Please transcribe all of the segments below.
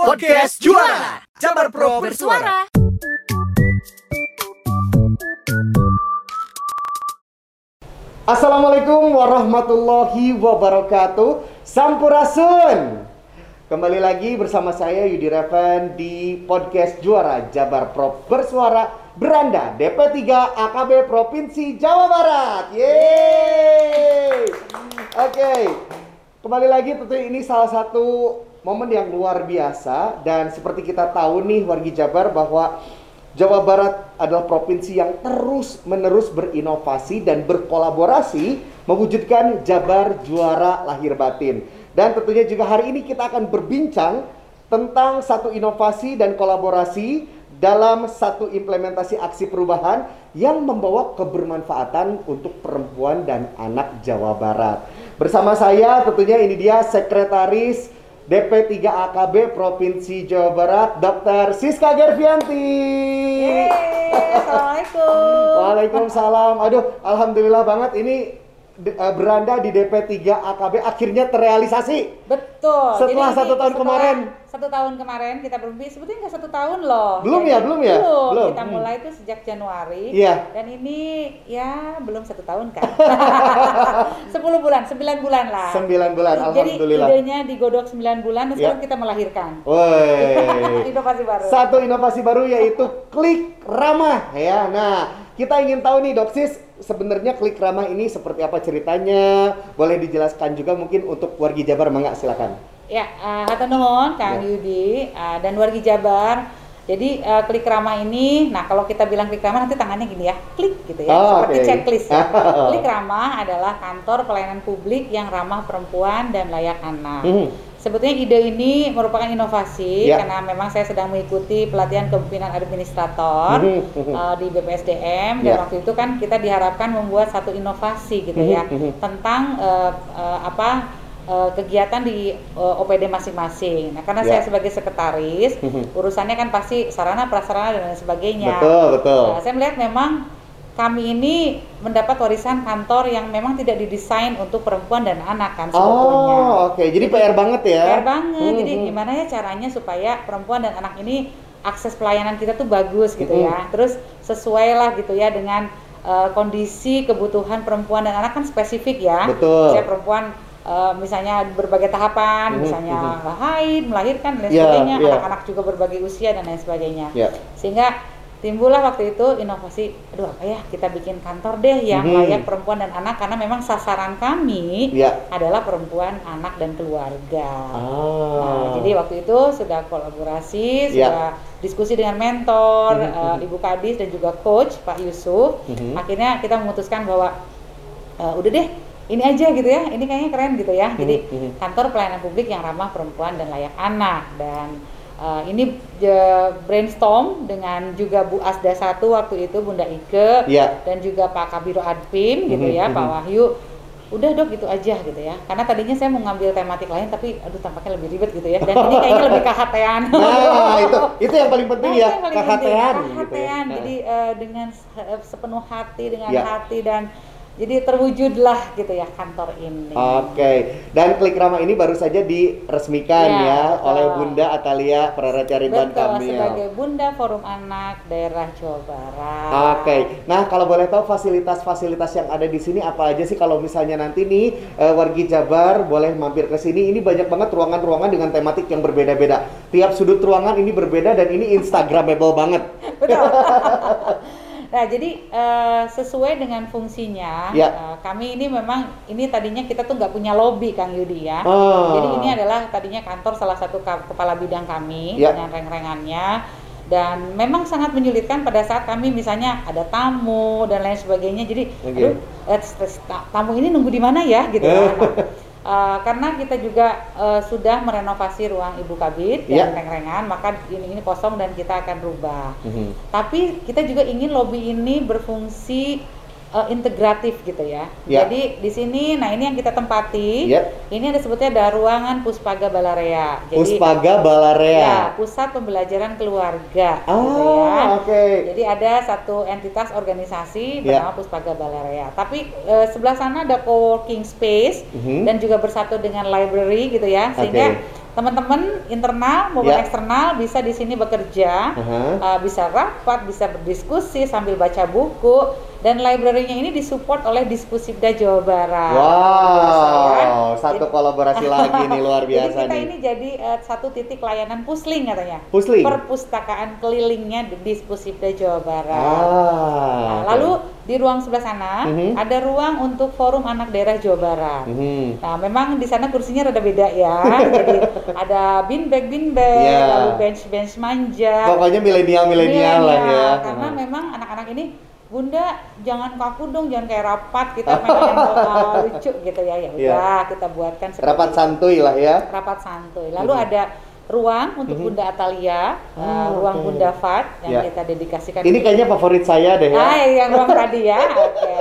Podcast Juara. Jabar Pro Bersuara. Assalamualaikum warahmatullahi wabarakatuh. Sampurasun. Kembali lagi bersama saya Yudi Revan di podcast Juara Jabar Pro Bersuara Beranda DP3 AKB Provinsi Jawa Barat. Yeay! Oke Kembali lagi tentu ini salah satu momen yang luar biasa Dan seperti kita tahu nih wargi Jabar bahwa Jawa Barat adalah provinsi yang terus-menerus berinovasi dan berkolaborasi mewujudkan Jabar juara lahir batin. Dan tentunya juga hari ini kita akan berbincang tentang satu inovasi dan kolaborasi dalam satu implementasi aksi perubahan yang membawa kebermanfaatan untuk perempuan dan anak Jawa Barat. Bersama saya tentunya ini dia sekretaris DP3 AKB Provinsi Jawa Barat, Dr. Siska Gervianti. Yeay, Assalamualaikum. Waalaikumsalam. Aduh, alhamdulillah banget ini eh, beranda di DP3 AKB akhirnya terrealisasi. Betul. Setelah Jadi satu tahun setelah kemarin. Satu tahun kemarin kita berhenti. Sebetulnya nggak satu tahun loh. Belum ya, belum ya? Belum. Belum. Kita Hmm. mulai itu sejak Januari. Iya. Dan ini ya belum satu tahun kan? Sepuluh bulan, sembilan bulan lah. Sembilan bulan, Jadi alhamdulillah. idenya digodok sembilan bulan dan Iya. sekarang kita melahirkan. Woi. Inovasi baru. Satu inovasi baru yaitu klik ramah ya. Nah, kita ingin tahu nih Doksis sebenarnya klik ramah ini seperti apa ceritanya? Boleh dijelaskan juga mungkin untuk wargi Jabar mangga silakan. Ya, uh, hatur nuhun Kang Ya. Yudi uh, dan wargi Jabar. Jadi uh, klik ramah ini, nah kalau kita bilang klik ramah nanti tangannya gini ya, klik gitu ya, Oh, seperti oke. checklist ya. klik ramah adalah kantor pelayanan publik yang ramah perempuan dan layak anak. Mhm. Sebetulnya ide ini merupakan inovasi Ya. karena memang saya sedang mengikuti pelatihan kepemimpinan administrator uh, di BPSDM dan Ya. waktu itu kan kita diharapkan membuat satu inovasi gitu ya mhm. tentang uh, uh, apa uh, kegiatan di uh, OPD masing-masing. Nah, karena Ya. saya sebagai sekretaris, urusannya kan pasti sarana prasarana dan lain sebagainya. Betul, betul. Nah, saya melihat memang kami ini mendapat warisan kantor yang memang tidak didesain untuk perempuan dan anak kan sebetulnya. Oh, oke. Jadi PR banget ya. PR banget. Jadi Mhm. gimana ya caranya supaya perempuan dan anak ini akses pelayanan kita tuh bagus gitu Mhm. ya. Terus sesuai lah gitu ya dengan uh, kondisi kebutuhan perempuan dan anak kan spesifik ya. Betul. Saya perempuan uh, misalnya berbagai tahapan, Mhm, misalnya haid, melahirkan dan lain Iya, sebagainya, iya. anak-anak juga berbagai usia dan lain sebagainya. Ya. Sehingga timbullah waktu itu inovasi, aduh apa ya kita bikin kantor deh yang Mhm. layak perempuan dan anak karena memang sasaran kami Ya. adalah perempuan, anak dan keluarga. Ah. Nah, jadi waktu itu sudah kolaborasi, Ya. sudah diskusi dengan mentor, eh, mhm. Ibu Kadis dan juga coach Pak Yusuf. Mhm. Akhirnya kita memutuskan bahwa eh, udah deh ini aja gitu ya, ini kayaknya keren gitu ya. Jadi Mhm, mhm. kantor pelayanan publik yang ramah perempuan dan layak anak dan eh, ini je- brainstorm dengan juga Bu Asda satu waktu itu Bunda Ike Ya. dan juga Pak Kabiro Adpim gitu Mhm, ya, Pak mhm. Wahyu. Udah dok gitu aja gitu ya. Karena tadinya saya mau ngambil tematik lain tapi aduh tampaknya lebih ribet gitu ya. Dan ini kayaknya lebih KHT-an. Nah, itu itu yang paling penting Nah, ya, penting. KHT-an gitu ya. Nah. Jadi eh, dengan se- sepenuh hati dengan Ya. hati dan jadi terwujudlah gitu ya kantor ini. Oke, dan klik ramah ini baru saja diresmikan Ya, ya, betul. oleh Bunda Atalia Praratia Ridwan Kamil. sebagai Bunda Forum Anak Daerah Jawa Barat. Oke, nah kalau boleh tahu fasilitas-fasilitas yang ada di sini apa aja sih kalau misalnya nanti nih eh, wargi Jabar boleh mampir ke sini. Ini banyak banget ruangan-ruangan dengan tematik yang berbeda-beda. Tiap sudut ruangan ini berbeda dan ini instagramable banget. Betul. nah, jadi eh, sesuai dengan fungsinya, Ya. eh, kami ini memang ini tadinya kita tuh nggak punya lobby Kang Yudi ya. Oh. Jadi ini adalah tadinya kantor salah satu kepala bidang kami Ya. dengan reng-rengannya dan memang sangat menyulitkan pada saat kami misalnya ada tamu dan lain sebagainya. Jadi, Oke. aduh, eh, tamu ini nunggu di mana ya gitu ya. Eh, karena kita juga eh, sudah merenovasi ruang Ibu Kabit Ya. dan reng-rengan, maka ini ini kosong dan kita akan rubah. Mhm. Tapi kita juga ingin lobby ini berfungsi eh, integratif gitu ya. Ya. Jadi di sini, nah ini yang kita tempati. Ya. Ini ada sebutnya ada ruangan Puspaga Balarea. Jadi Puspaga Balarea. ya pusat pembelajaran keluarga. gitu ya. Ah, oke. Jadi ada satu entitas organisasi Ya. bernama Puspaga Balarea. Tapi eh, sebelah sana ada co-working space Mhm. dan juga bersatu dengan library gitu ya. Sehingga Oke. teman-teman internal maupun Ya. eksternal bisa di sini bekerja, Aha. uh, bisa rapat, bisa berdiskusi sambil baca buku dan library-nya ini disupport oleh Diskusipda Jawa Barat. Wow, satu kolaborasi lagi nih luar Jadi biasa kita nih. ini jadi uh, satu titik layanan pusling katanya. Pusling. Perpustakaan kelilingnya di Dispusipda Jawa Barat. Ah. Nah, lalu di ruang sebelah sana Mhm. ada ruang untuk forum anak daerah Jawa Barat. Mhm. Nah, memang di sana kursinya rada beda ya. Jadi ada beanbag beanbag, Iya. lalu bench bench manja. Pokoknya milenial-milenial lah ya. Milenial, Karena memang anak-anak ini Bunda jangan kaku dong, jangan kayak rapat kita pengen yang uh, lucu gitu ya. Ya Iya. udah kita buatkan seperti Rapat santuy lah ya. rapat santuy. Lalu Mhm. ada ruang untuk Mhm. Bunda Atalia, uh, Ah, ruang oke. Bunda Fat yang Ya. kita dedikasikan. Ini kayaknya favorit saya deh ya. Ah, yang ruang tadi ya. Oke.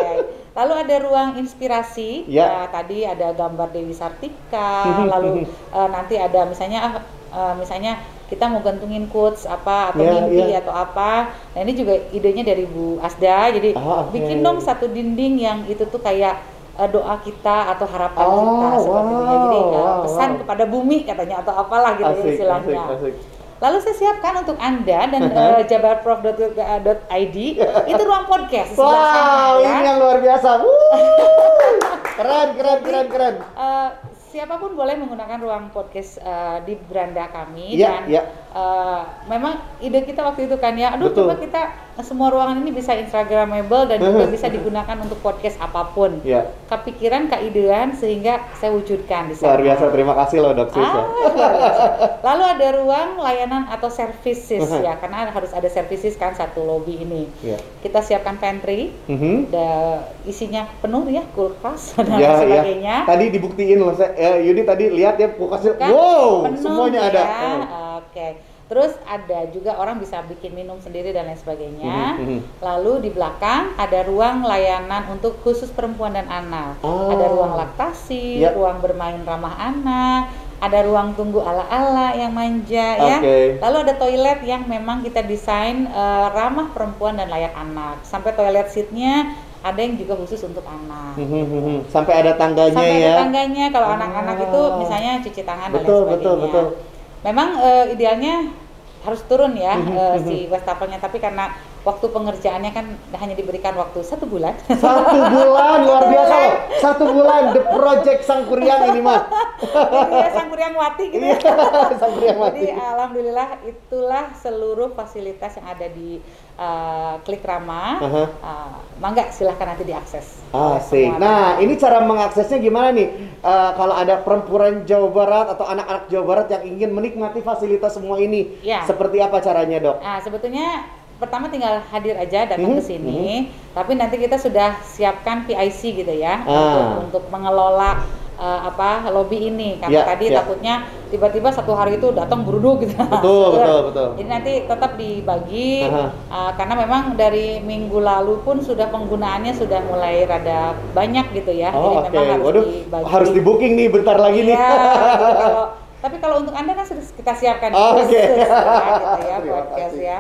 Lalu ada ruang inspirasi. Ya. Nah, tadi ada gambar Dewi Sartika. lalu eh, nanti ada misalnya eh, misalnya kita mau gantungin quotes apa atau Ya, mimpi ya. atau apa. Nah, ini juga idenya dari Bu Asda. Jadi Ah, oke. bikin dong satu dinding yang itu tuh kayak eh, doa kita atau harapan Oh, kita sepertinya. Jadi eh, wow, pesan wow. kepada bumi katanya atau apalah gitu Asik, istilahnya. asik, asik. Lalu saya siapkan untuk Anda dan uh, jabarprof.id itu ruang podcast sebelah sana, Wow, ya. ini yang luar biasa. Wuh. Keren, keren, keren, keren. Eh, siapa pun boleh menggunakan ruang podcast eh, di beranda kami Iya, dan iya. Eh, memang ide kita waktu itu kan ya, aduh Betul. coba kita semua ruangan ini bisa instagramable dan juga bisa digunakan untuk podcast apa pun. Ya, Kepikiran, keidean sehingga saya wujudkan di sana. luar biasa. Terima kasih loh, Dok. Ah, ya. Lalu ada ruang layanan atau services Uh-huh. ya, karena harus ada services kan satu lobby ini. Ya. Kita siapkan pantry, Mhm. ada isinya penuh ya, kulkas dan Ya, ya. sebagainya. Tadi dibuktiin loh, saya, eh, Yudi tadi lihat ya kulkasnya, Kan wow, penuh semuanya ya. ada. Oke. Terus ada juga orang bisa bikin minum sendiri dan lain sebagainya. Mhm, mhm. Lalu di belakang ada ruang layanan untuk khusus perempuan dan anak. Oh. Ada ruang laktasi, Ya. ruang bermain ramah anak, ada ruang tunggu ala-ala yang manja ya. Oke. Lalu ada toilet yang memang kita desain eh, ramah perempuan dan layak anak. Sampai toilet seatnya ada yang juga khusus untuk anak. Mhm. Sampai ada tangganya Sampai ya. ada tangganya kalau anak-anak itu Ah. misalnya cuci tangan Betul, dan lain betul, sebagainya. betul. Memang eh, idealnya harus turun ya Mhm, eh, mhm. si wastafelnya tapi karena waktu pengerjaannya kan hanya diberikan waktu satu bulan. Satu bulan luar biasa loh. Satu bulan the project sang kuryang ini mah. Ya sang kuryang wati gitu Iya, ya. sang kuryang mati. Jadi alhamdulillah itulah seluruh fasilitas yang ada di eh, Klik Rama. Aha. Eh, mangga silahkan nanti diakses. Asik. Semua Nah, ini cara mengaksesnya gimana nih? Eh, kalau ada perempuan Jawa Barat atau anak-anak Jawa Barat yang ingin menikmati fasilitas semua ini, Ya. seperti apa caranya, Dok? Nah, sebetulnya pertama tinggal hadir aja datang Mhm, ke sini, tapi nanti kita sudah siapkan PIC gitu ya Ah. untuk untuk mengelola eh, apa lobby ini karena Ya, tadi ya. takutnya tiba-tiba satu hari itu datang beruduk gitu. Betul, betul, betul. Jadi nanti tetap dibagi Aha. eh, karena memang dari minggu lalu pun sudah penggunaannya sudah mulai rada banyak gitu ya. Oh, Jadi oke. memang harus Waduh, dibagi. harus di booking nih bentar lagi nih. Iya. Kalau tapi kalau untuk anda kan sudah kita siapkan Oh, khusus oke. ya, gitu ya podcast ya.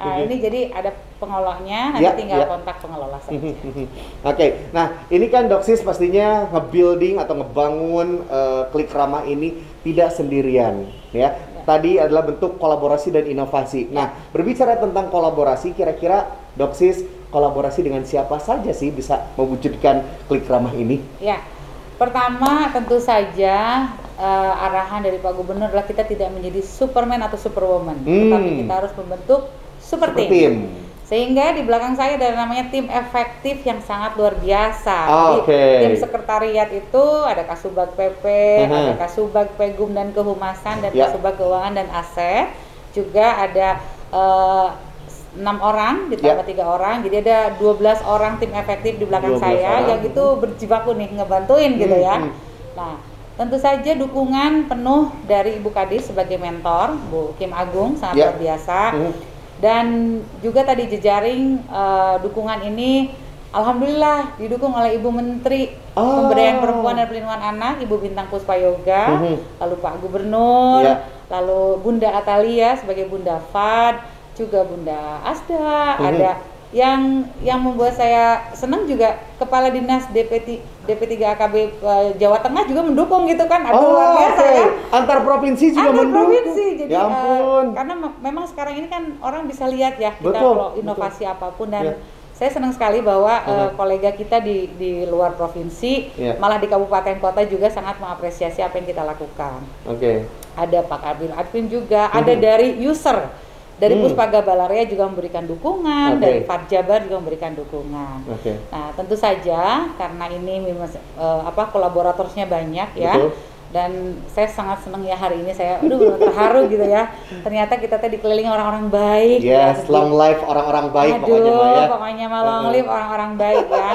Mhm. ini jadi ada pengelolanya, nanti Ya, tinggal ya. kontak pengelola saja. Oke, nah ini kan Doksis pastinya nge-building atau ngebangun eh, klik ramah ini tidak sendirian, ya. Tadi adalah bentuk kolaborasi dan inovasi. Nah, berbicara tentang kolaborasi, kira-kira Doksis kolaborasi dengan siapa saja sih bisa mewujudkan klik ramah ini? Ya, pertama tentu saja eh, arahan dari Pak Gubernur adalah kita tidak menjadi Superman atau Superwoman, Hmm. tetapi kita harus membentuk super Super team. team. Sehingga di belakang saya ada namanya tim efektif yang sangat luar biasa. Ah, Jadi, oke. tim sekretariat itu ada Kasubag PP, Aha. ada Kasubag Pegum dan Kehumasan dan Ya. Kasubag Keuangan dan Aset. Juga ada eh, enam orang ditambah Ya. tiga orang, jadi ada 12 orang tim efektif di belakang 12 saya orang. yang itu berjibaku nih ngebantuin gitu Hmm, ya. hmm. Nah, tentu saja dukungan penuh dari Ibu Kadis sebagai mentor, Bu Kim Agung sangat Ya. luar biasa. Hmm. Dan juga tadi jejaring eh, dukungan ini alhamdulillah didukung oleh Ibu Menteri Oh. Pemberdayaan Perempuan dan Perlindungan Anak, Ibu Bintang Puspa Yoga, Mhm. lalu Pak Gubernur, Ya. lalu Bunda Atalia sebagai Bunda Fad, juga Bunda Asda, Mhm. ada yang yang membuat saya senang juga kepala dinas DP DP 3 AKB uh, Jawa Tengah juga mendukung gitu kan Aduh, oh, luar biasa okay. ya antar provinsi juga antar mendukung provinsi jadi ya ampun. Uh, karena memang sekarang ini kan orang bisa lihat ya kita betul, kalau inovasi betul. apa pun dan ya. saya senang sekali bahwa uh, uh kolega kita di di luar provinsi yeah. malah di kabupaten kota juga sangat mengapresiasi apa yang kita lakukan. Oke. Okay. Ada Pak Abil Advin juga, uh -huh. ada dari user dari hmm. Puspaga Balaria juga memberikan dukungan, okay. dari Fatjabar juga memberikan dukungan. Okay. Nah, tentu saja karena ini uh, apa kolaboratornya banyak ya. Betul. Dan saya sangat senang ya hari ini saya aduh terharu gitu ya. Ternyata kita tadi dikelilingi orang-orang baik. Yes, ya. long life orang-orang baik aduh, pokoknya ya. pokoknya mah long life orang-orang baik ya.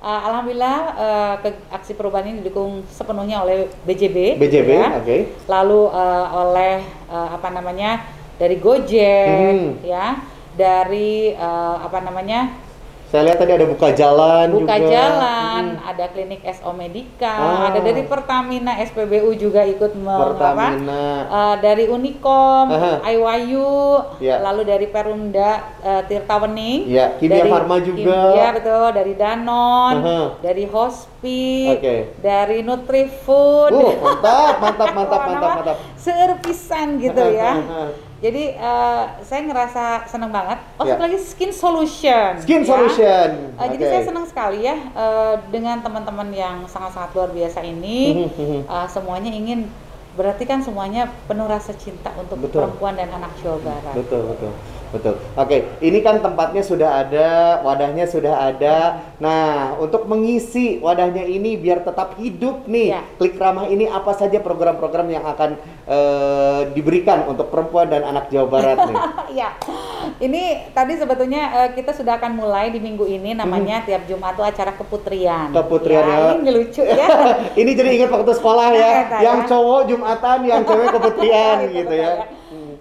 Uh, Alhamdulillah uh, ke, aksi perubahan ini didukung sepenuhnya oleh BJB. BJB, ya. oke. Okay. Lalu uh, oleh uh, apa namanya dari Gojek hmm. ya dari uh, apa namanya saya lihat tadi ada buka jalan buka juga. jalan, hmm. ada klinik SO Medika, ah. ada dari Pertamina SPBU juga ikut Pertamina. Apa, uh, dari Unicom, IWAYU, ya. lalu dari Perumda uh, Tirtawening, ya. Kimia dari Farma juga. Kimia betul, dari Danon, Aha. dari Hospi, okay. dari Nutrifood. Uh, mantap, mantap, mantap, mantap, mantap. Serpisan gitu ya. Jadi uh, saya ngerasa senang banget. Oh, yeah. satu lagi skin solution. Skin ya. solution. Uh, okay. Jadi saya senang sekali ya uh, dengan teman-teman yang sangat-sangat luar biasa ini. uh, semuanya ingin berarti kan semuanya penuh rasa cinta untuk betul. perempuan dan anak Jawa Barat. Betul, betul. Betul. Oke, ini kan tempatnya sudah ada, wadahnya sudah ada. Nah, untuk mengisi wadahnya ini biar tetap hidup nih, ya. Klik Ramah ini apa saja program-program yang akan uh, diberikan untuk perempuan dan anak Jawa Barat nih? Iya. ini tadi sebetulnya uh, kita sudah akan mulai di minggu ini namanya hmm. tiap Jumat tuh acara keputrian. Keputrian ya. ya. Ini lucu ya. ini jadi ingat waktu sekolah ya, nah, yang ya. cowok Jumatan, yang cewek keputrian gitu ya. ya.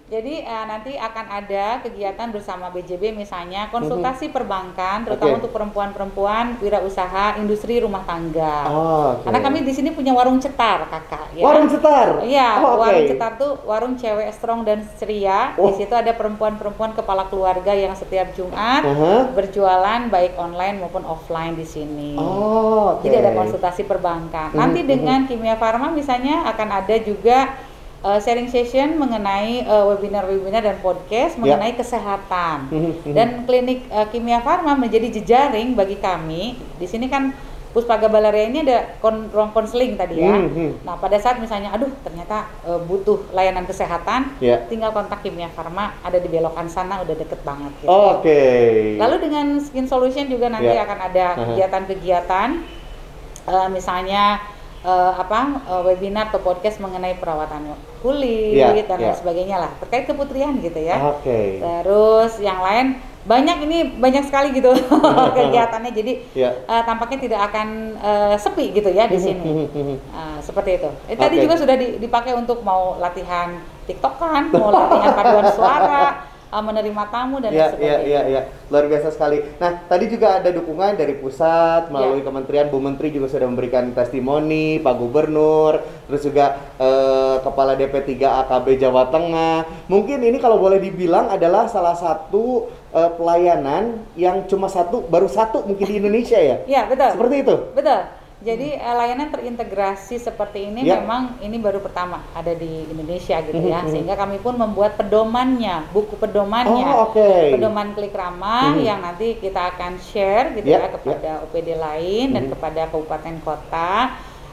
Jadi uh, nanti akan ada kegiatan bersama BJB misalnya konsultasi mm -hmm. perbankan terutama okay. untuk perempuan-perempuan wirausaha industri rumah tangga. Oh, okay. Karena kami di sini punya warung cetar, Kakak ya. Warung cetar. Iya, oh, okay. warung cetar tuh warung cewek strong dan ceria. Oh. Di situ ada perempuan-perempuan kepala keluarga yang setiap Jumat uh -huh. berjualan baik online maupun offline di sini. Oh, okay. Jadi ada konsultasi perbankan. Nanti mm -hmm. dengan Kimia Farma misalnya akan ada juga uh, sharing session mengenai webinar eh, webinar-webinar dan podcast yeah. mengenai kesehatan. Mhm, mhm. dan klinik uh, Kimia Farma menjadi jejaring bagi kami. Di sini kan Puspaga Balaria ini ada kon ruang konseling tadi ya. -hmm. Nah, pada saat misalnya aduh ternyata uh, butuh layanan kesehatan, yeah. tinggal kontak Kimia Farma ada di belokan sana udah deket banget gitu. Oke. Okay. Lalu dengan Skin Solution juga nanti yeah. akan ada kegiatan-kegiatan uh, misalnya uh, apa uh, webinar atau podcast mengenai perawatan kulit yeah, dan yeah. lain sebagainya lah terkait keputrian gitu ya. Oke. Okay. Terus yang lain banyak ini banyak sekali gitu kegiatannya jadi yeah. uh, tampaknya tidak akan uh, sepi gitu ya di sini uh, seperti itu. Eh, tadi okay. juga sudah dipakai untuk mau latihan TikTok kan, mau latihan paduan suara uh, menerima tamu dan ya, sebagainya. Iya, iya, iya. Luar biasa sekali. Nah, tadi juga ada dukungan dari pusat melalui ya. Kementerian Bu Menteri juga sudah memberikan testimoni, Pak Gubernur, terus juga uh, Kepala DP 3 AKB Jawa Tengah. Mungkin ini kalau boleh dibilang adalah salah satu uh, pelayanan yang cuma satu, baru satu mungkin di Indonesia ya? Iya, betul. Seperti itu? Betul. Jadi uh, layanan terintegrasi seperti ini yeah. memang ini baru pertama ada di Indonesia gitu ya, mm-hmm. sehingga kami pun membuat pedomannya, buku pedomannya, oh, okay. pedoman klik ramah mm-hmm. yang nanti kita akan share gitu yeah. ya kepada yeah. OPD lain mm-hmm. dan kepada kabupaten kota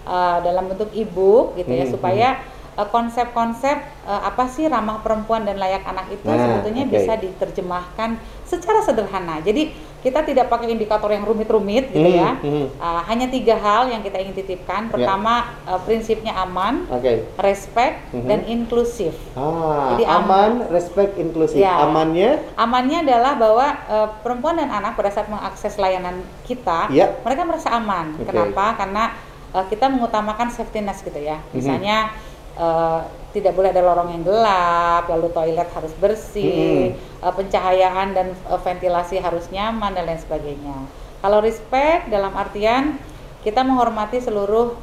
uh, dalam bentuk e-book gitu ya, mm-hmm. supaya konsep-konsep uh, apa sih ramah perempuan dan layak anak itu nah, sebetulnya okay. bisa diterjemahkan secara sederhana. Jadi kita tidak pakai indikator yang rumit-rumit gitu hmm, ya. Hmm. Uh, hanya tiga hal yang kita ingin titipkan. Ya. Pertama yeah. uh, prinsipnya aman, okay. respect hmm. dan inklusif. Ah, Jadi aman, respect, inklusif. Ya, amannya? Amannya adalah bahwa uh, perempuan dan anak pada saat mengakses layanan kita, yeah. mereka merasa aman. Okay. Kenapa? Karena uh, kita mengutamakan safety net gitu ya. Hmm. Uh, tidak boleh ada lorong yang gelap, lalu toilet harus bersih, hmm. uh, pencahayaan dan uh, ventilasi harus nyaman dan lain sebagainya. Kalau respect dalam artian kita menghormati seluruh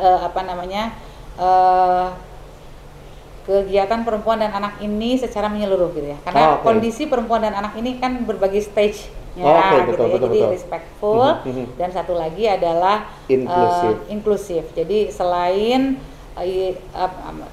uh, apa namanya uh, kegiatan perempuan dan anak ini secara menyeluruh gitu ya. Karena oh, okay. kondisi perempuan dan anak ini kan berbagai stage ya oh, okay, gitu betul, ya. Betul, Jadi betul. respectful mm -hmm. dan satu lagi adalah inklusif. Uh, inklusif. Jadi selain eh,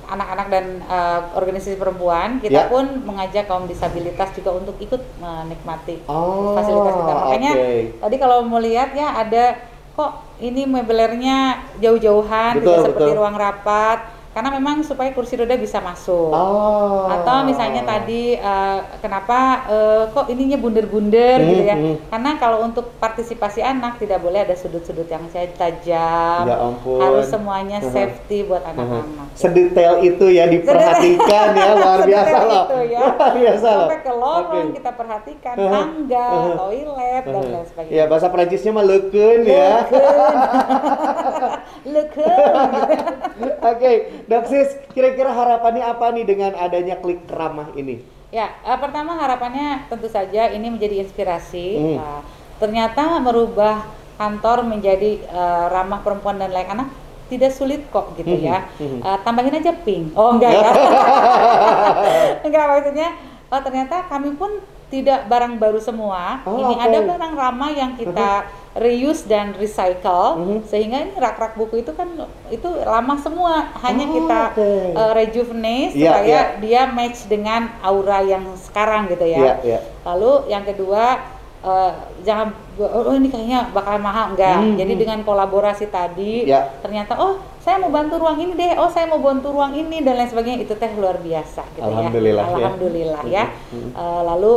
anak-anak dan uh, organisasi perempuan, kita yeah. pun mengajak kaum disabilitas juga untuk ikut menikmati oh, fasilitas kita. Makanya okay. tadi kalau mau lihat ya ada kok ini mebelernya jauh-jauhan tidak seperti ruang rapat karena memang supaya kursi roda bisa masuk. Oh. Atau misalnya tadi uh, kenapa uh, kok ininya bunder-bunder hmm, gitu ya? Hmm. Karena kalau untuk partisipasi anak tidak boleh ada sudut-sudut yang saya tajam. Ya ampun. Harus semuanya uh-huh. safety buat uh-huh. anak-anak. Uh-huh. Sedetail itu ya diperhatikan ya luar biasa loh. Itu ya. Luar biasa Sampai ke lorong okay. kita perhatikan uh-huh. tangga, uh-huh. toilet uh-huh. dan lain sebagainya. Ya bahasa Prancisnya mah leken ya. Leken. Oke, Doksis, kira-kira harapannya apa nih dengan adanya klik ramah ini? Ya, uh, pertama harapannya tentu saja ini menjadi inspirasi. Hmm. Uh, ternyata merubah kantor menjadi uh, ramah perempuan dan layak anak tidak sulit kok gitu hmm. ya. Hmm. Uh, tambahin aja pink. Oh enggak ya. enggak maksudnya. Oh ternyata kami pun tidak barang baru semua. Oh, ini okay. ada barang ramah yang kita reuse dan recycle mm-hmm. sehingga ini rak-rak buku itu kan itu lama semua hanya oh, kita okay. uh, rejuvenate yeah, supaya yeah. dia match dengan aura yang sekarang gitu ya. Yeah, yeah. Lalu yang kedua uh, jangan oh ini kayaknya bakal mahal enggak. Mm-hmm. Jadi dengan kolaborasi tadi yeah. ternyata oh saya mau bantu ruang ini deh, oh saya mau bantu ruang ini dan lain sebagainya itu teh luar biasa gitu Alhamdulillah ya. Alhamdulillah ya. ya. Mm-hmm. Uh, lalu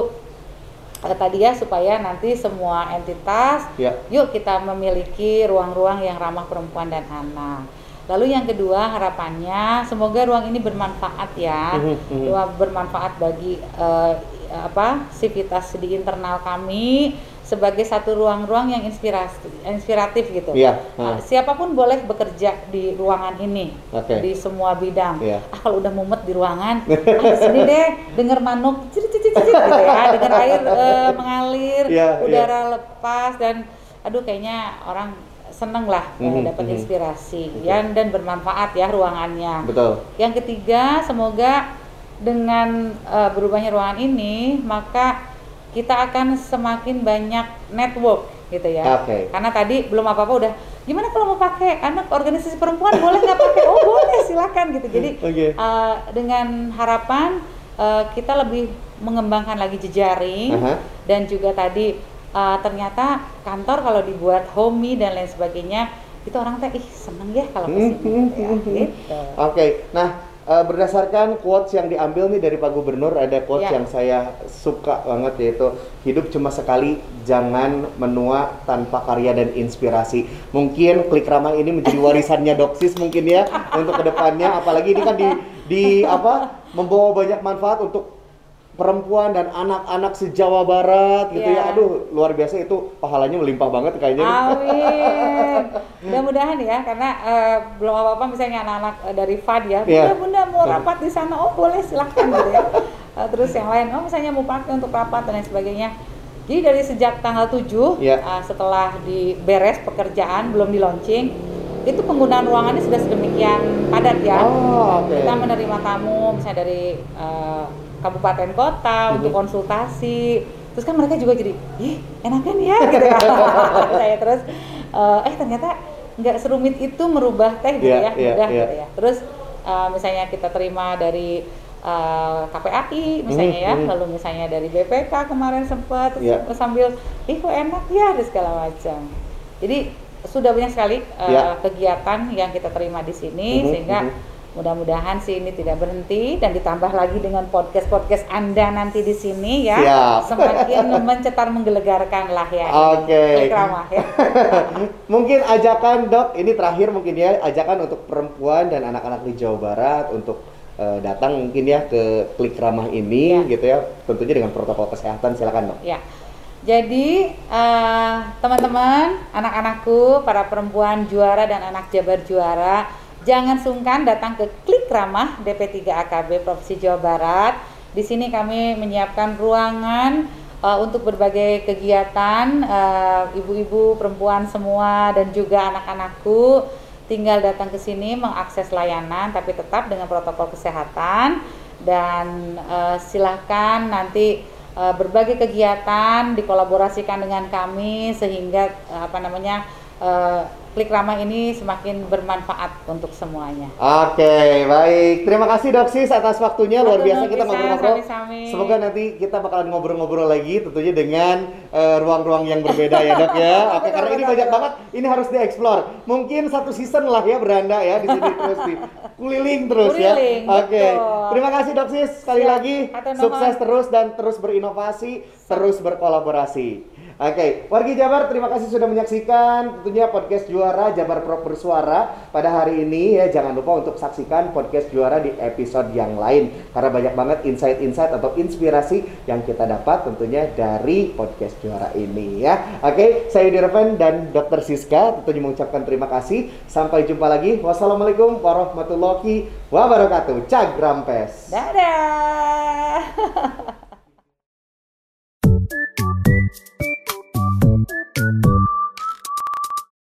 tadi ya supaya nanti semua entitas ya. yuk kita memiliki ruang-ruang yang ramah perempuan dan anak. Lalu yang kedua harapannya semoga ruang ini bermanfaat ya, mm -hmm. bermanfaat bagi uh, apa sivitas di internal kami sebagai satu ruang-ruang yang inspirasi inspiratif gitu. Iya. Hmm. siapa pun boleh bekerja di ruangan ini okay. di semua bidang. Iya. Ah kalau udah mumet di ruangan, ah sini deh denger manuk cicit cicit cicit gitu ya, denger air uh, mengalir, yeah, iya. udara yeah. lepas dan aduh kayaknya orang seneng lah mm -hmm, dapat mm -hmm. inspirasi ya dan bermanfaat ya ruangannya. Betul. Yang ketiga semoga dengan uh, berubahnya ruangan ini maka kita akan semakin banyak network gitu ya. Okay. Karena tadi belum apa-apa udah gimana kalau mau pakai anak organisasi perempuan boleh nggak pakai? Oh boleh silakan gitu. Jadi okay. uh, eh, dengan harapan uh, kita lebih mengembangkan lagi jejaring uh -huh. dan juga tadi uh, ternyata kantor kalau dibuat homey dan lain sebagainya itu orang teh ih seneng ya kalau ke sini. Hmm, gitu ya. Hmm, hmm, gitu. Oke, okay. nah uh, berdasarkan quotes yang diambil nih dari Pak Gubernur ada quotes yeah. yang saya suka banget yaitu hidup cuma sekali jangan menua tanpa karya dan inspirasi mungkin klik ramah ini menjadi warisannya doksis mungkin ya untuk ke depannya apalagi ini kan di di apa membawa banyak manfaat untuk perempuan dan anak-anak se-Jawa Barat gitu yeah. ya. Iya. Aduh, luar biasa itu pahalanya melimpah banget kayaknya. Amin. Mudah-mudahan ya karena uh, belum apa-apa misalnya anak-anak uh, dari FAD ya. Yeah. Bunda, Bunda mau rapat di sana. Oh, boleh silahkan gitu ya. Uh, terus yang lain, oh misalnya mau pakai untuk rapat dan lain sebagainya. Jadi dari sejak tanggal 7 yeah. uh, setelah diberes pekerjaan belum di launching itu penggunaan ruangannya sudah sedemikian padat ya. Oh, okay. Kita menerima tamu misalnya dari uh, kabupaten kota mm-hmm. untuk konsultasi terus kan mereka juga jadi ih enak kan ya gitu ya saya terus uh, eh ternyata nggak serumit itu merubah teh gitu yeah, ya yeah, mudah yeah. gitu ya terus uh, misalnya kita terima dari uh, eh, KPAI misalnya mm -hmm. ya mm-hmm. lalu misalnya dari BPK kemarin sempat yeah. sambil ih kok enak ya dan segala macam jadi sudah banyak sekali uh, yeah. kegiatan yang kita terima di sini mm -hmm. sehingga mm -hmm Mudah-mudahan sih ini tidak berhenti dan ditambah lagi dengan podcast-podcast Anda nanti di sini ya. Siap. Semakin mencetar menggelegarkan lah ya. Oke. Okay. ya. mungkin ajakan dok, ini terakhir mungkin ya ajakan untuk perempuan dan anak-anak di Jawa Barat untuk uh, datang mungkin ya ke klik ramah ini ya. gitu ya. Tentunya dengan protokol kesehatan silakan dok. Ya. Jadi uh, teman-teman, anak-anakku, para perempuan juara dan anak jabar juara Jangan sungkan datang ke Klik Ramah DP3 AKB Provinsi Jawa Barat. Di sini kami menyiapkan ruangan uh, untuk berbagai kegiatan uh, ibu-ibu, perempuan semua dan juga anak-anakku tinggal datang ke sini mengakses layanan tapi tetap dengan protokol kesehatan dan uh, silahkan nanti uh, berbagai kegiatan dikolaborasikan dengan kami sehingga uh, apa namanya uh, Klik Ramah ini semakin bermanfaat untuk semuanya. Oke, baik. Terima kasih Doksis atas waktunya. Luar biasa kita ngobrol-ngobrol. Semoga nanti kita bakalan ngobrol-ngobrol lagi tentunya dengan eh, ruang-ruang uh, yang berbeda ya Dok ya. Oke, karena ini banyak banget, ini harus dieksplor. Mungkin satu season lah ya beranda ya di sini terus di keliling terus ya. Oke. Terima kasih Doksis sekali Siap. lagi. Sukses terus dan terus berinovasi, terus berkolaborasi. Oke, okay. wargi Jabar terima kasih sudah menyaksikan tentunya podcast juara Jabar Pro bersuara pada hari ini ya jangan lupa untuk saksikan podcast juara di episode yang lain karena banyak banget insight-insight atau inspirasi yang kita dapat tentunya dari podcast juara ini ya. Oke, okay. saya Dirven dan Dr. Siska tentunya mengucapkan terima kasih. Sampai jumpa lagi. Wassalamualaikum warahmatullahi wabarakatuh. Cagrampes. Dadah.